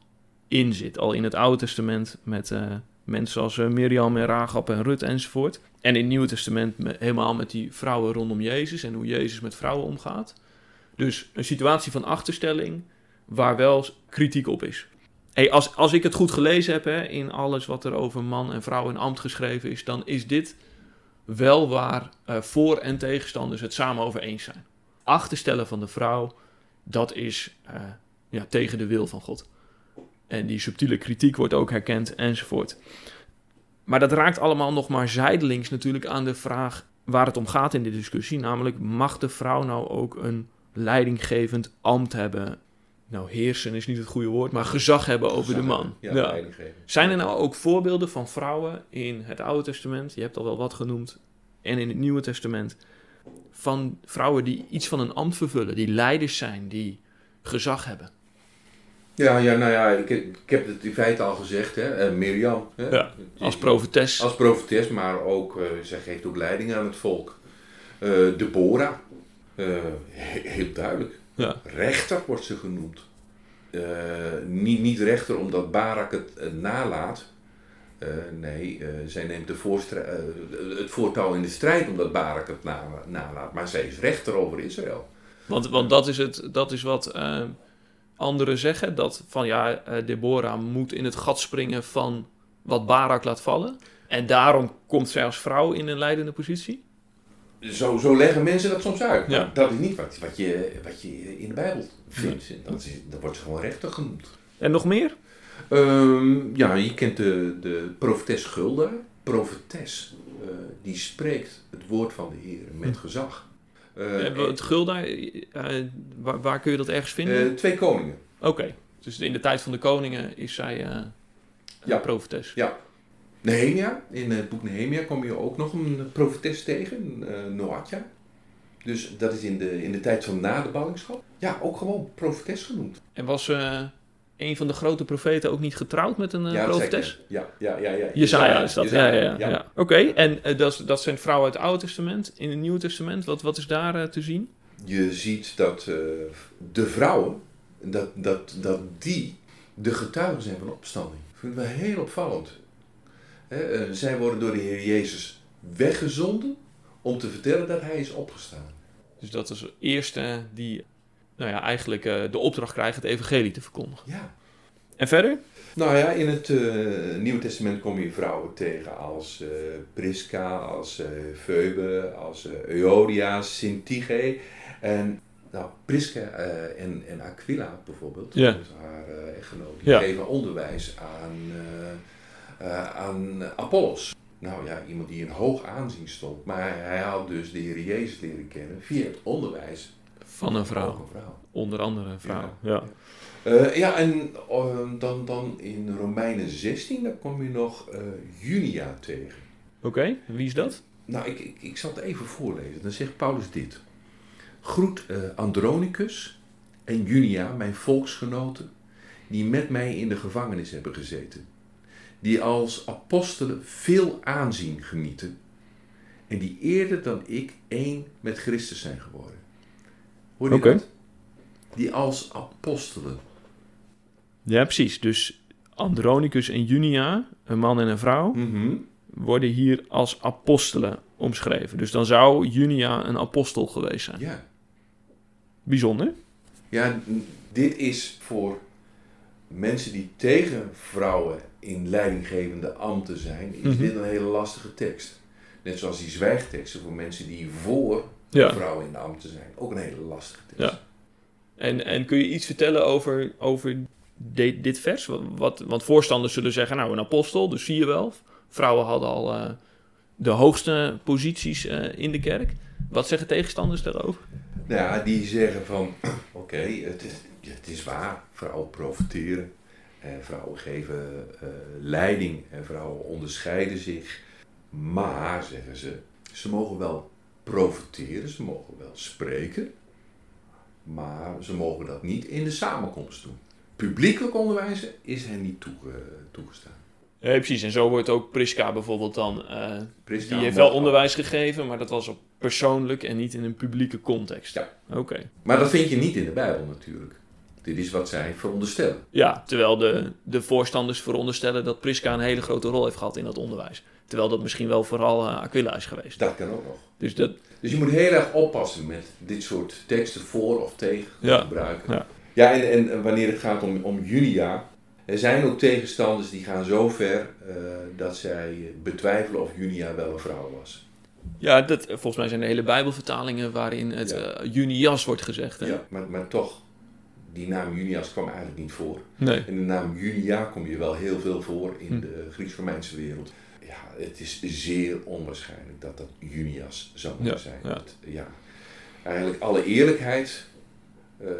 in zit. Al in het Oude Testament met eh, mensen als eh, Mirjam en Rahab en Rut enzovoort. En in het Nieuwe Testament me- helemaal met die vrouwen rondom Jezus en hoe Jezus met vrouwen omgaat. Dus een situatie van achterstelling waar wel kritiek op is. Hey, als, als ik het goed gelezen heb hè, in alles wat er over man en vrouw en ambt geschreven is, dan is dit wel waar eh, voor- en tegenstanders het samen over eens zijn. Achterstellen van de vrouw, dat is eh, ja, tegen de wil van God. En die subtiele kritiek wordt ook herkend enzovoort. Maar dat raakt allemaal nog maar zijdelings natuurlijk aan de vraag waar het om gaat in de discussie. Namelijk, mag de vrouw nou ook een leidinggevend ambt hebben? Nou, heersen is niet het goede woord, maar gezag hebben over de man. Ja. Zijn er nou ook voorbeelden van vrouwen in het Oude Testament? Je hebt al wel wat genoemd. En in het Nieuwe Testament. Van vrouwen die iets van een ambt vervullen. Die leiders zijn. Die gezag hebben. Ja, ja, nou ja, ik, ik heb het in feite al gezegd, hè. eh, Mirjam. Hè? Ja, Als profetes. Als profetes, maar ook, eh, zij geeft ook leiding aan het volk. Eh Deborah, he- heel duidelijk. Ja. Rechter wordt ze genoemd. Eh, niet, niet rechter omdat Barak het eh, nalaat. Eh, nee, zij neemt de het voortouw in de strijd omdat Barak het na- nalaat. Maar zij is rechter over Israël. Want, want dat, is het, dat is wat anderen zeggen. Dat van ja, Deborah moet in het gat springen van wat Barak laat vallen. En daarom komt zij als vrouw in een leidende positie. Zo, zo leggen mensen dat soms uit. Ja. Dat is niet wat, wat, je, wat je in de Bijbel vindt. Dat, is, dat wordt gewoon rechter genoemd. En nog meer? Ehm, ja, je kent de, de profetes Gulda. Profetes, eh, die spreekt het woord van de Heer met gezag. Eh, Eh, het Gulda, eh, waar, waar kun je dat ergens vinden? twee koningen. Oké, dus in de tijd van de koningen is zij Ja. profetes. Ja. Nehemia, in het boek Nehemia kom je ook nog een profetes tegen, uh, Noatja. Dus dat is in de, in de tijd van na de ballingschap. Ja, ook gewoon profetes genoemd. En was eh, een van de grote profeten ook niet getrouwd met een eh, ja, profetes? Ja, ja, ja. ja. Jezaja is dat, ja, ja, ja. ja. ja. Oké, en dat, dat zijn vrouwen uit het Oude Testament. In het Nieuwe Testament, wat, wat is daar te zien? Je ziet dat de vrouwen, dat, dat, dat die de getuigen zijn van opstanding. Dat vind ik wel heel opvallend. Eh, zij worden door de Heer Jezus weggezonden om te vertellen dat Hij is opgestaan. Dus dat is de eerste die nou ja, eigenlijk eh, de opdracht krijgt het evangelie te verkondigen. Ja. En verder? Nou ja, in het eh, Nieuwe Testament kom je vrouwen tegen als eh Prisca, als eh Phoebe, als eh Euodia, Syntyche. En nou, Prisca eh, en, en Aquila bijvoorbeeld, Ja. haar echtgenoot, die Ja. geven onderwijs aan, aan Apollos. Nou ja, iemand die in hoog aanzien stond. Maar hij had dus de Heer Jezus leren kennen via het onderwijs Van een vrouw. een vrouw. Onder andere een vrouw. Ja. Ja. Eh, ja, en eh, dan, dan in Romeinen 16, daar kom je nog eh, Junia tegen. Oké, wie is dat? Nou, ik, ik, ik zal het even voorlezen. Dan zegt Paulus dit. Groet eh, Andronicus en Junia, mijn volksgenoten, die met mij in de gevangenis hebben gezeten. Die als apostelen veel aanzien genieten. En die eerder dan ik één met Christus zijn geworden. Hoor je Oké. dat? Die als apostelen Ja, precies. Dus Andronicus en Junia, een man en een vrouw, Mhm. worden hier als apostelen omschreven. Dus dan zou Junia een apostel geweest zijn. Ja. Bijzonder. ja, dit is voor mensen die tegen vrouwen in leidinggevende ambten zijn, is Mhm. dit een hele lastige tekst. Net zoals die zwijgteksten voor mensen die voor ja. vrouwen in de ambt te zijn. Ook een hele lastige tekst. Ja. En, en kun je iets vertellen over, over dit, dit vers? Wat, want voorstanders zullen zeggen, nou een apostel, dus zie je wel. Vrouwen hadden al uh, de hoogste posities uh, in de kerk. Wat zeggen tegenstanders daarover? Nou ja, die zeggen van, oké, het, is, het is waar, vrouwen profiteren. En vrouwen geven uh, leiding en vrouwen onderscheiden zich. Maar, zeggen ze, ze mogen wel profiteren, ze mogen wel spreken. Maar ze mogen dat niet in de samenkomst doen. Publiekelijk onderwijzen is hen niet toegestaan. Ja, precies. En zo wordt ook Priska bijvoorbeeld dan. Uh, die heeft wel onderwijs gegeven, maar dat was op persoonlijk en niet in een publieke context. Ja. Oké. Maar dat vind je niet in de Bijbel natuurlijk. Dit is wat zij veronderstellen. Ja, terwijl de, de voorstanders veronderstellen dat Priska een hele grote rol heeft gehad in dat onderwijs. Terwijl dat misschien wel vooral uh, Aquila is geweest. Dat kan ook nog. Dus, dat... dus je moet heel erg oppassen met dit soort teksten voor of tegen ja. gebruiken. Ja, ja en, en wanneer het gaat om, om Julia, er zijn ook tegenstanders die gaan zo ver uh, dat zij betwijfelen of Junia wel een vrouw was. Ja, dat, volgens mij zijn er hele Bijbelvertalingen waarin het ja. uh, Junias wordt gezegd. Hè? Ja, maar, maar toch, die naam Junias kwam eigenlijk niet voor. Nee. En de naam Junia kom je wel heel veel voor in hm. de Grieks-Romeinse wereld. Ja, het is zeer onwaarschijnlijk dat dat Junias zou moeten ja, zijn. Ja. Dat, ja. Eigenlijk alle eerlijkheid uh,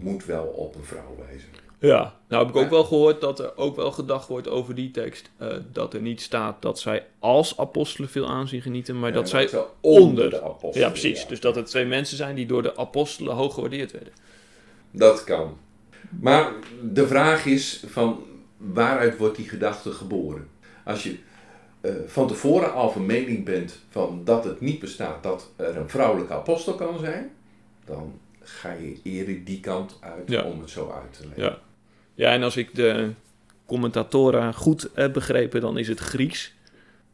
moet wel op een vrouw wijzen. Ja, nou heb ik ook wel gehoord dat er ook wel gedacht wordt over die tekst. Uh, dat er niet staat dat zij als apostelen veel aanzien genieten, maar Ja, dat zij wel onder. de apostelen. Ja, precies. Dus dat het twee mensen zijn die door de apostelen hoog gewaardeerd werden. Dat kan. Maar de vraag is van waaruit wordt die gedachte geboren? Als je uh, van tevoren al van mening bent van dat het niet bestaat dat er een vrouwelijke apostel kan zijn, dan ga je eerder die kant uit Ja. om het zo uit te leggen. Ja. Ja, en als ik de commentatoren goed heb begrepen, dan is het Grieks.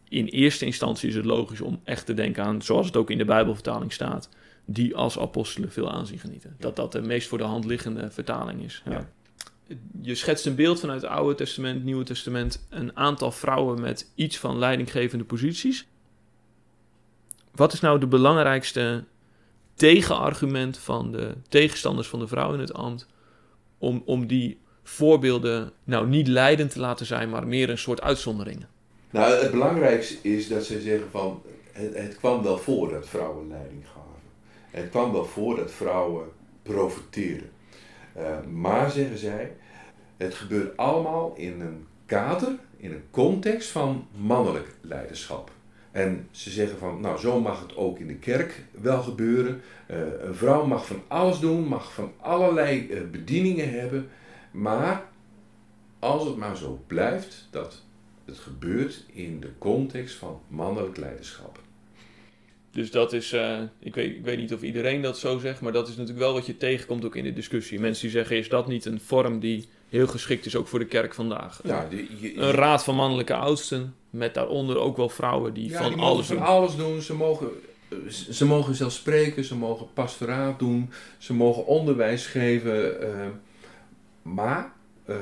In eerste instantie is het logisch om echt te denken aan, zoals het ook in de Bijbelvertaling staat, die als apostelen veel aanzien genieten. Dat dat de meest voor de hand liggende vertaling is. Ja. Ja. Je schetst een beeld vanuit het Oude Testament, Nieuwe Testament, een aantal vrouwen met iets van leidinggevende posities. Wat is nou de belangrijkste tegenargument van de tegenstanders van de vrouw in het ambt om, om die voorbeelden nou niet leidend te laten zijn, maar meer een soort uitzonderingen? Nou, het belangrijkste is dat ze zeggen van het, het kwam wel voor dat vrouwen leiding gaven. Het kwam wel voor dat vrouwen profiteerden. Uh, maar zeggen zij, het gebeurt allemaal in een kader, in een context van mannelijk leiderschap. En ze zeggen van, nou zo mag het ook in de kerk wel gebeuren. Uh, een vrouw mag van alles doen, mag van allerlei uh, bedieningen hebben. Maar als het maar zo blijft dat het gebeurt in de context van mannelijk leiderschap. Dus dat is, uh, ik, weet, ik weet niet of iedereen dat zo zegt, maar dat is natuurlijk wel wat je tegenkomt ook in de discussie. Mensen die zeggen, is dat niet een vorm die heel geschikt is ook voor de kerk vandaag? Ja, de, je, een raad van mannelijke oudsten, met daaronder ook wel vrouwen die ja, van die alles doen. van alles doen. Ze mogen, ze mogen zelfs spreken, ze mogen pastoraat doen, ze mogen onderwijs geven. Uh, maar uh,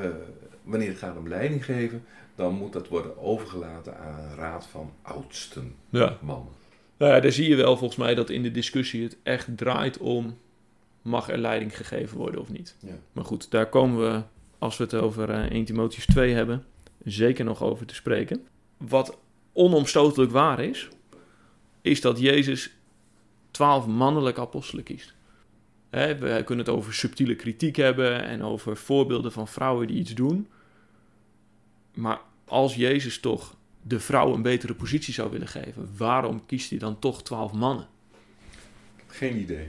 wanneer het gaat om leiding geven, dan moet dat worden overgelaten aan een raad van oudsten Ja. mannen. Nou ja, daar zie je wel volgens mij dat in de discussie het echt draait om... mag er leiding gegeven worden of niet? Ja. Maar goed, daar komen we, als we het over uh, 1 Timotheus 2 hebben... zeker nog over te spreken. Wat onomstotelijk waar is... is dat Jezus twaalf mannelijke apostelen kiest. Hè, we kunnen het over subtiele kritiek hebben... en over voorbeelden van vrouwen die iets doen... Maar als Jezus toch de vrouw een betere positie zou willen geven, waarom kiest hij dan toch twaalf mannen? Geen idee.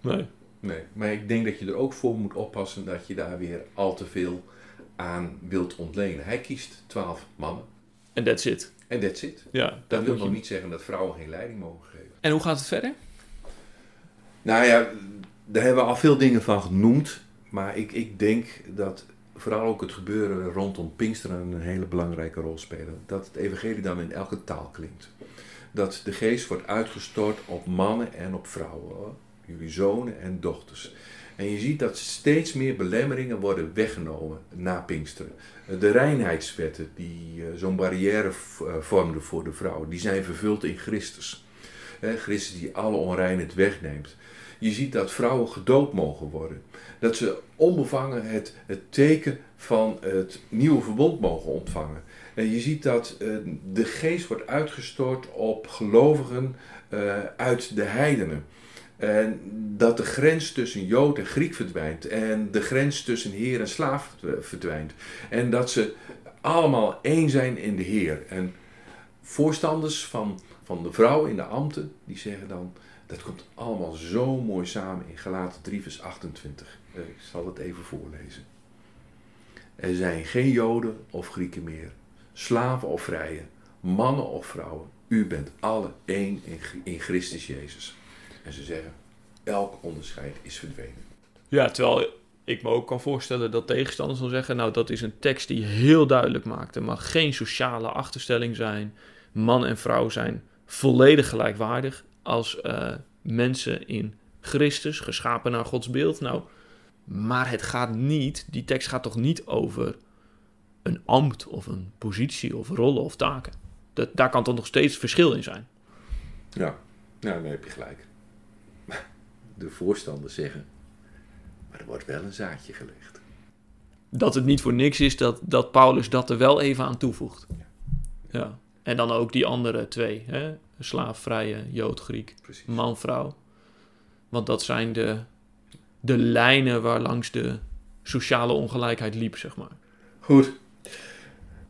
Nee. Nee, maar ik denk dat je er ook voor moet oppassen dat je daar weer al te veel aan wilt ontlenen. Hij kiest twaalf mannen En that's it. en that's it. Ja, Dat wil nog je... niet zeggen dat vrouwen geen leiding mogen geven. En hoe gaat het verder? Nou ja, daar hebben we al veel dingen van genoemd. Maar ik, ik denk dat vooral ook het gebeuren rondom Pinksteren een hele belangrijke rol spelen. Dat het evangelie dan in elke taal klinkt. Dat de geest wordt uitgestort op mannen en op vrouwen. Jullie zonen en dochters. En je ziet dat steeds meer belemmeringen worden weggenomen na Pinksteren. De reinheidswetten die uh, zo'n barrière vormden voor de vrouw, die zijn vervuld in Christus. Christus die alle onreinheid wegneemt. Je ziet dat vrouwen gedoopt mogen worden. Dat ze onbevangen het, het teken van het nieuwe verbond mogen ontvangen. En je ziet dat eh, de geest wordt uitgestort op gelovigen eh, uit de heidenen. En dat de grens tussen Jood en Griek verdwijnt. En de grens tussen Heer en slaaf verdwijnt. En dat ze allemaal één zijn in de Heer. En voorstanders van, van de vrouw in de ambten, die zeggen dan... Dat komt allemaal zo mooi samen in Galaten 3 vers 28. Eh, ik zal het even voorlezen. Er zijn geen Joden of Grieken meer. Slaven of vrije. Mannen of vrouwen. U bent alle één in Christus Jezus. En ze zeggen, elk onderscheid is verdwenen. Ja, terwijl ik me ook kan voorstellen dat tegenstanders dan zeggen... nou, dat is een tekst die heel duidelijk maakt. Er mag geen sociale achterstelling zijn. Man en vrouw zijn volledig gelijkwaardig als uh, mensen in Christus, geschapen naar Gods beeld. Nou, maar het gaat niet, die tekst gaat toch niet over een ambt of een positie of rollen of taken. Dat, daar kan toch nog steeds verschil in zijn. Ja, nou, heb je gelijk. De voorstanders zeggen, maar er wordt wel een zaadje gelegd. Dat het niet voor niks is dat, dat Paulus dat er wel even aan toevoegt. Ja. ja. En dan ook die andere twee, hè? slaaf, vrije, jood, Griek, man, vrouw. Want dat zijn de, de lijnen waar langs de sociale ongelijkheid liep, zeg maar. Goed.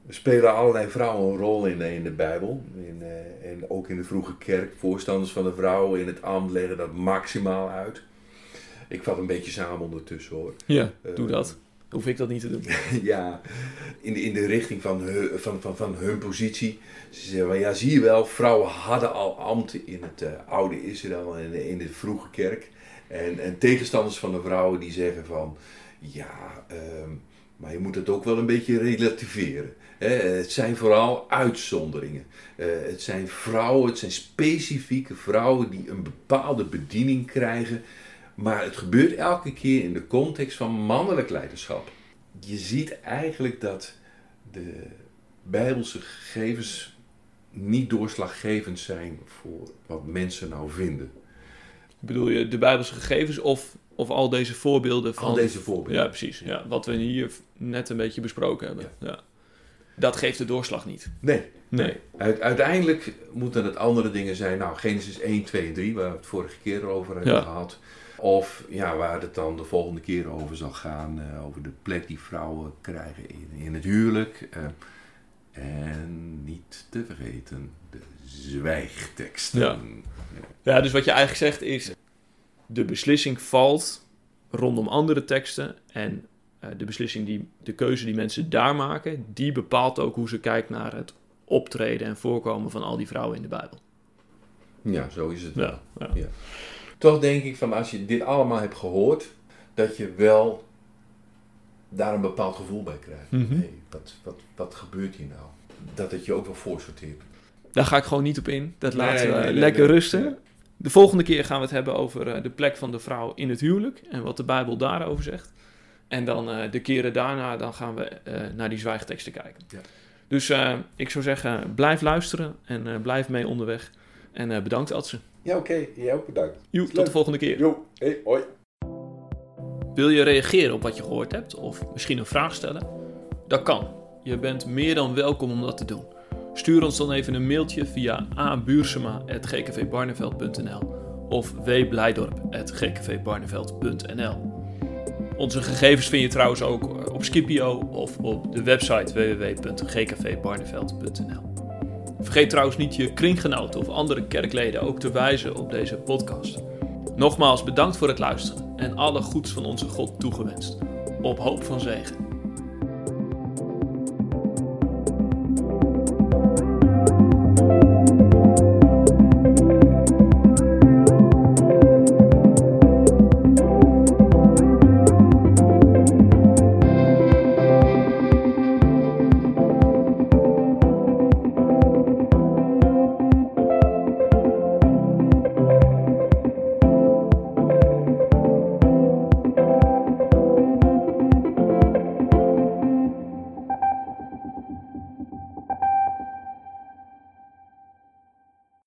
We spelen allerlei vrouwen een rol in, in de Bijbel. In, uh, en ook in de vroege kerk. Voorstanders van de vrouwen in het ambt leggen dat maximaal uit. Ik vat een beetje samen ondertussen hoor. Ja, doe dat hoef ik dat niet te doen. ja, in de, in de richting van hun, van, van, van hun positie. Ze zeggen, ja, zie je wel, vrouwen hadden al ambten in het uh, oude Israël en in de vroege kerk. En, en tegenstanders van de vrouwen die zeggen van, ja, uh, maar je moet het ook wel een beetje relativeren. Hè? Het zijn vooral uitzonderingen. Uh, het zijn vrouwen, het zijn specifieke vrouwen die een bepaalde bediening krijgen maar het gebeurt elke keer in de context van mannelijk leiderschap. Je ziet eigenlijk dat de Bijbelse gegevens niet doorslaggevend zijn voor wat mensen nou vinden. Bedoel je de Bijbelse gegevens of, of al deze voorbeelden van... Al deze voorbeelden. Ja, precies. Ja, wat we hier net een beetje besproken hebben. Ja. Dat geeft de doorslag niet. Nee. nee. uiteindelijk moeten het andere dingen zijn. Nou, Genesis 1, 2 en 3, waar we het vorige keer over hebben gehad. Of ja, waar het dan de volgende keer over zal gaan, uh, over de plek die vrouwen krijgen in, in het huwelijk. Uh, en niet te vergeten, de zwijgteksten. Ja. ja, dus wat je eigenlijk zegt is, de beslissing valt rondom andere teksten en uh, de beslissing, die, de keuze die mensen daar maken, die bepaalt ook hoe ze kijken naar het optreden en voorkomen van al die vrouwen in de Bijbel. Ja, zo is het. Ja, ja. ja toch denk ik van als je dit allemaal hebt gehoord, dat je wel daar een bepaald gevoel bij krijgt. Mm hey, wat, wat, wat gebeurt hier nou? Dat het je ook wel voorsorteert. Daar ga ik gewoon niet op in. Dat laten we lekker rusten. De volgende keer gaan we het hebben over eh, de plek van de vrouw in het huwelijk en wat de Bijbel daarover zegt. En dan uh, de keren daarna dan gaan we uh, naar die zwijgteksten kijken. Ja. Dus ik zou zeggen, blijf luisteren en blijf mee onderweg. En bedankt Adse. Ja, oké. Okay. Jij ook bedankt. Jo, tot de volgende keer. Jo, hey, hoi. Wil je reageren op wat je gehoord hebt of misschien een vraag stellen? Dat kan. Je bent meer dan welkom om dat te doen. Stuur ons dan even een mailtje via abuursema.gkvbarneveld.nl of wblijdorp.gkvbarneveld.nl Onze gegevens vind je trouwens ook op Skipio of op de website www.gkvbarneveld.nl Vergeet trouwens niet je kringgenoten of andere kerkleden ook te wijzen op deze podcast. Nogmaals bedankt voor het luisteren en alle goeds van onze God toegewenst. Op hoop van zegen.